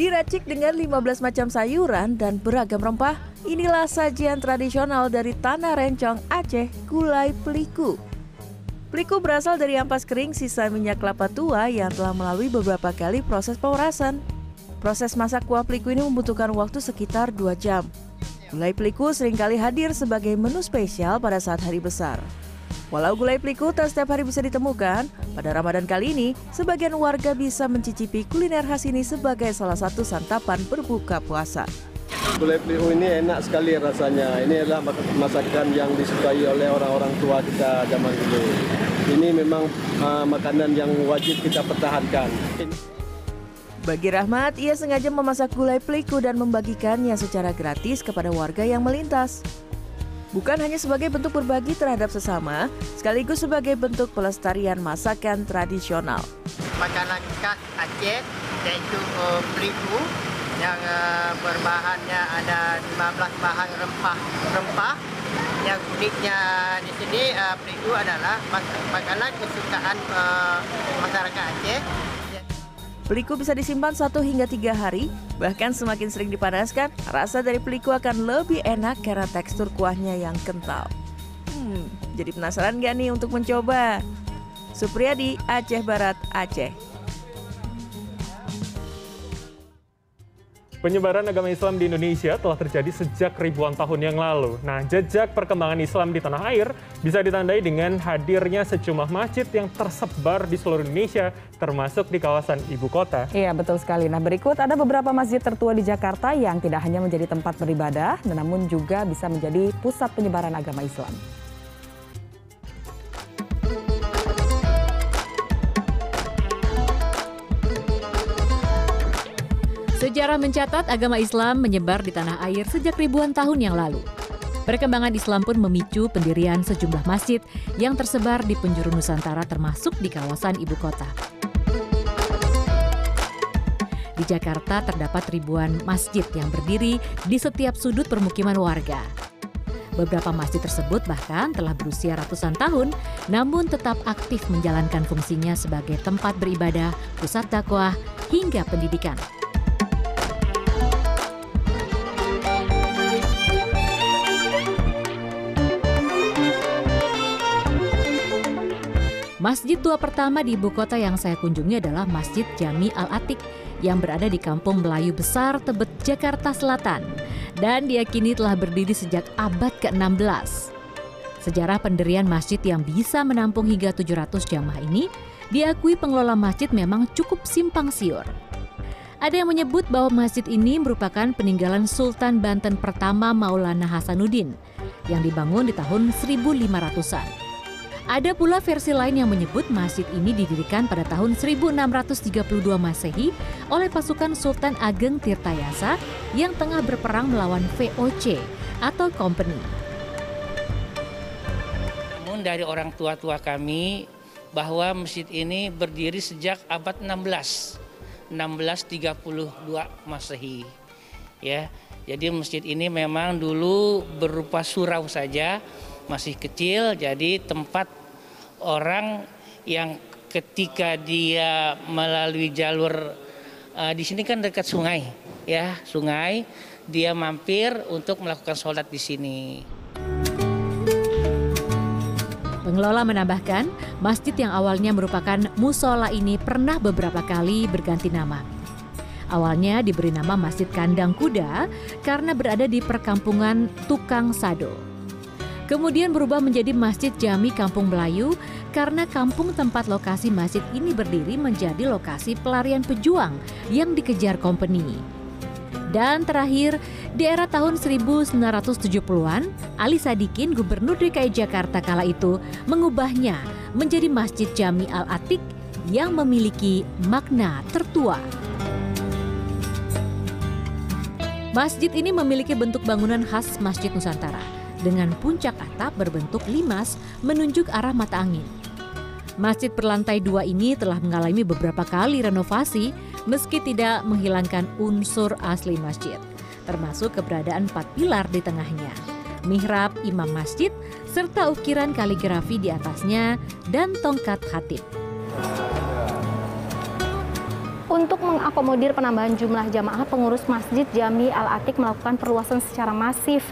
Diracik dengan 15 macam sayuran dan beragam rempah, inilah sajian tradisional dari Tanah Rencong, Aceh, gulai peliku. Peliku berasal dari ampas kering sisa minyak kelapa tua yang telah melalui beberapa kali proses pemerasan. Proses masak kuah peliku ini membutuhkan waktu sekitar 2 jam. Gulai peliku sering kali hadir sebagai menu spesial pada saat hari besar. Walau gulai peliku tak setiap hari bisa ditemukan, pada Ramadan kali ini, sebagian warga bisa mencicipi kuliner khas ini sebagai salah satu santapan berbuka puasa. Gulai peliku ini enak sekali rasanya. Ini adalah masakan yang disukai oleh orang-orang tua kita zaman dulu. Ini memang uh, makanan yang wajib kita pertahankan. Bagi Rahmat, ia sengaja memasak gulai peliku dan membagikannya secara gratis kepada warga yang melintas. Bukan hanya sebagai bentuk berbagi terhadap sesama, sekaligus sebagai bentuk pelestarian masakan tradisional. Makanan khas Aceh yaitu uh, beriku yang uh, berbahannya ada 15 bahan rempah-rempah. Yang uniknya di sini uh, beriku adalah makanan kesukaan uh, masyarakat Aceh Peliku bisa disimpan satu hingga tiga hari, bahkan semakin sering dipanaskan, rasa dari peliku akan lebih enak karena tekstur kuahnya yang kental. Hmm, jadi penasaran gak nih untuk mencoba? Supriyadi, Aceh Barat, Aceh. Penyebaran agama Islam di Indonesia telah terjadi sejak ribuan tahun yang lalu. Nah, jejak perkembangan Islam di tanah air bisa ditandai dengan hadirnya sejumlah masjid yang tersebar di seluruh Indonesia, termasuk di kawasan ibu kota. Iya, betul sekali. Nah, berikut ada beberapa masjid tertua di Jakarta yang tidak hanya menjadi tempat beribadah, namun juga bisa menjadi pusat penyebaran agama Islam. Sejarah mencatat agama Islam menyebar di tanah air sejak ribuan tahun yang lalu. Perkembangan Islam pun memicu pendirian sejumlah masjid yang tersebar di penjuru Nusantara termasuk di kawasan ibu kota. Di Jakarta terdapat ribuan masjid yang berdiri di setiap sudut permukiman warga. Beberapa masjid tersebut bahkan telah berusia ratusan tahun, namun tetap aktif menjalankan fungsinya sebagai tempat beribadah, pusat dakwah, hingga pendidikan. Masjid tua pertama di ibu kota yang saya kunjungi adalah Masjid Jami Al-Atik yang berada di Kampung Melayu Besar, Tebet, Jakarta Selatan dan diyakini telah berdiri sejak abad ke-16. Sejarah pendirian masjid yang bisa menampung hingga 700 jamaah ini diakui pengelola masjid memang cukup simpang siur. Ada yang menyebut bahwa masjid ini merupakan peninggalan Sultan Banten pertama Maulana Hasanuddin yang dibangun di tahun 1500-an. Ada pula versi lain yang menyebut masjid ini didirikan pada tahun 1632 Masehi oleh pasukan Sultan Ageng Tirtayasa yang tengah berperang melawan VOC atau Company. Namun dari orang tua-tua kami bahwa masjid ini berdiri sejak abad 16, 1632 Masehi. Ya, jadi masjid ini memang dulu berupa surau saja, masih kecil, jadi tempat orang yang ketika dia melalui jalur uh, di sini kan dekat sungai ya sungai dia mampir untuk melakukan sholat di sini. Pengelola menambahkan, masjid yang awalnya merupakan musola ini pernah beberapa kali berganti nama. Awalnya diberi nama Masjid Kandang Kuda karena berada di perkampungan Tukang Sado. Kemudian berubah menjadi Masjid Jami Kampung Melayu karena kampung tempat lokasi masjid ini berdiri menjadi lokasi pelarian pejuang yang dikejar company. Dan terakhir, di era tahun 1970-an, Ali Sadikin, Gubernur DKI Jakarta kala itu, mengubahnya menjadi Masjid Jami Al-Atik yang memiliki makna tertua. Masjid ini memiliki bentuk bangunan khas Masjid Nusantara dengan puncak atap berbentuk limas menunjuk arah mata angin. Masjid berlantai dua ini telah mengalami beberapa kali renovasi meski tidak menghilangkan unsur asli masjid, termasuk keberadaan empat pilar di tengahnya, mihrab imam masjid, serta ukiran kaligrafi di atasnya dan tongkat hatib. Untuk mengakomodir penambahan jumlah jamaah, pengurus Masjid Jami Al-Atik melakukan perluasan secara masif.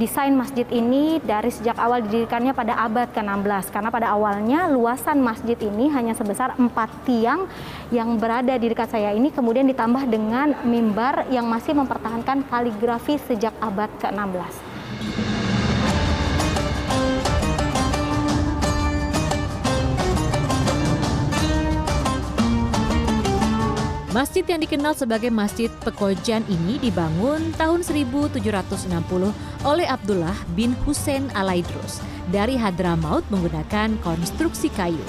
Desain masjid ini dari sejak awal didirikannya pada abad ke-16 karena pada awalnya luasan masjid ini hanya sebesar empat tiang yang berada di dekat saya ini kemudian ditambah dengan mimbar yang masih mempertahankan kaligrafi sejak abad ke-16. Masjid yang dikenal sebagai Masjid Pekojan ini dibangun tahun 1760 oleh Abdullah bin Hussein Alaidrus dari Hadramaut menggunakan konstruksi kayu.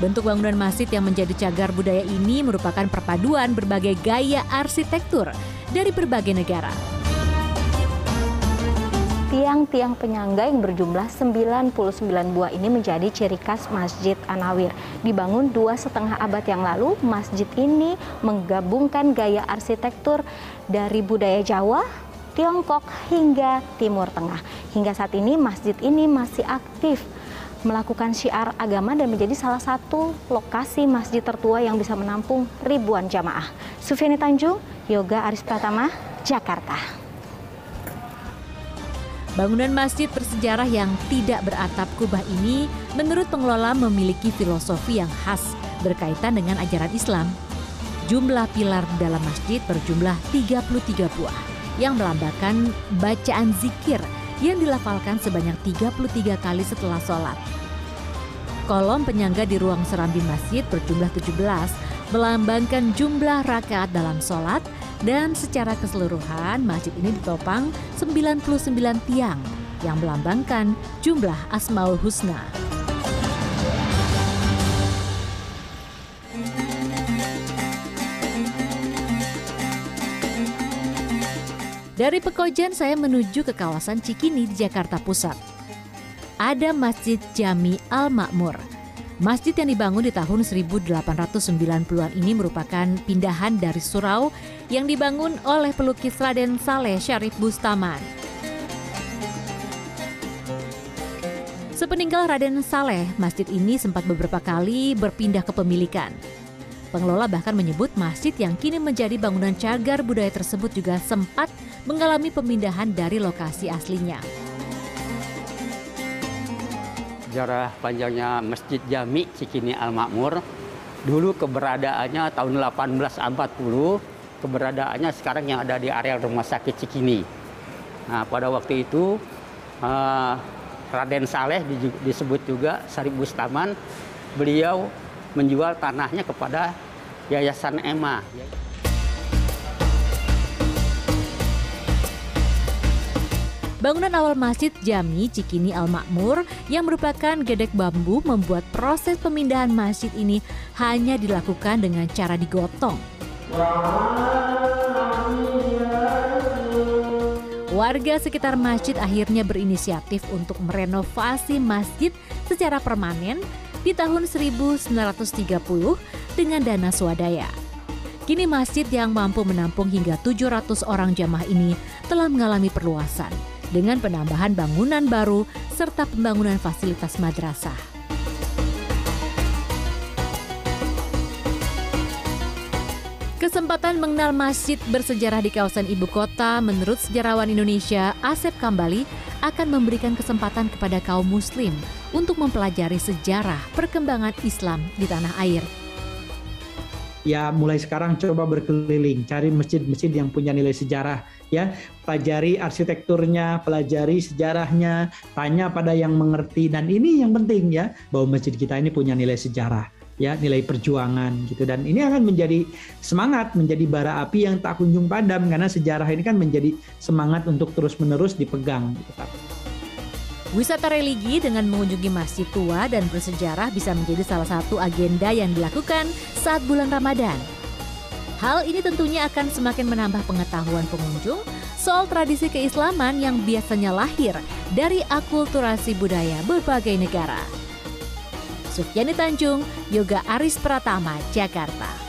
Bentuk bangunan masjid yang menjadi cagar budaya ini merupakan perpaduan berbagai gaya arsitektur dari berbagai negara tiang-tiang penyangga yang berjumlah 99 buah ini menjadi ciri khas Masjid Anawir. Dibangun dua setengah abad yang lalu, masjid ini menggabungkan gaya arsitektur dari budaya Jawa, Tiongkok hingga Timur Tengah. Hingga saat ini masjid ini masih aktif melakukan syiar agama dan menjadi salah satu lokasi masjid tertua yang bisa menampung ribuan jamaah. Sufiani Tanjung, Yoga Aris Pratama, Jakarta. Bangunan masjid bersejarah yang tidak beratap kubah ini menurut pengelola memiliki filosofi yang khas berkaitan dengan ajaran Islam. Jumlah pilar dalam masjid berjumlah 33 buah yang melambangkan bacaan zikir yang dilafalkan sebanyak 33 kali setelah sholat. Kolom penyangga di ruang serambi masjid berjumlah 17 melambangkan jumlah rakaat dalam sholat dan secara keseluruhan masjid ini ditopang 99 tiang yang melambangkan jumlah Asmaul Husna. Dari Pekojan saya menuju ke kawasan Cikini di Jakarta Pusat. Ada Masjid Jami Al-Makmur Masjid yang dibangun di tahun 1890-an ini merupakan pindahan dari surau yang dibangun oleh pelukis Raden Saleh Syarif Bustaman. Sepeninggal Raden Saleh, masjid ini sempat beberapa kali berpindah kepemilikan. Pengelola bahkan menyebut masjid yang kini menjadi bangunan cagar budaya tersebut juga sempat mengalami pemindahan dari lokasi aslinya sejarah panjangnya Masjid Jami Cikini Al Makmur. Dulu keberadaannya tahun 1840, keberadaannya sekarang yang ada di area Rumah Sakit Cikini. Nah, pada waktu itu uh, Raden Saleh disebut juga Sarip Bustaman, beliau menjual tanahnya kepada Yayasan EMA. Bangunan awal Masjid Jami Cikini Al Makmur yang merupakan gedek bambu membuat proses pemindahan masjid ini hanya dilakukan dengan cara digotong. Warga sekitar masjid akhirnya berinisiatif untuk merenovasi masjid secara permanen di tahun 1930 dengan dana swadaya. Kini masjid yang mampu menampung hingga 700 orang jamaah ini telah mengalami perluasan dengan penambahan bangunan baru serta pembangunan fasilitas madrasah. Kesempatan mengenal masjid bersejarah di kawasan ibu kota menurut sejarawan Indonesia Asep Kambali akan memberikan kesempatan kepada kaum muslim untuk mempelajari sejarah perkembangan Islam di tanah air. Ya mulai sekarang coba berkeliling cari masjid-masjid yang punya nilai sejarah ya. Pelajari arsitekturnya pelajari sejarahnya tanya pada yang mengerti. Dan ini yang penting ya bahwa masjid kita ini punya nilai sejarah ya nilai perjuangan gitu dan ini akan menjadi semangat menjadi bara api yang tak kunjung padam karena sejarah ini kan menjadi semangat untuk terus menerus dipegang gitu. Wisata religi dengan mengunjungi masjid tua dan bersejarah bisa menjadi salah satu agenda yang dilakukan saat bulan Ramadan. Hal ini tentunya akan semakin menambah pengetahuan pengunjung soal tradisi keislaman yang biasanya lahir dari akulturasi budaya berbagai negara. Sufiani Tanjung, Yoga Aris Pratama, Jakarta.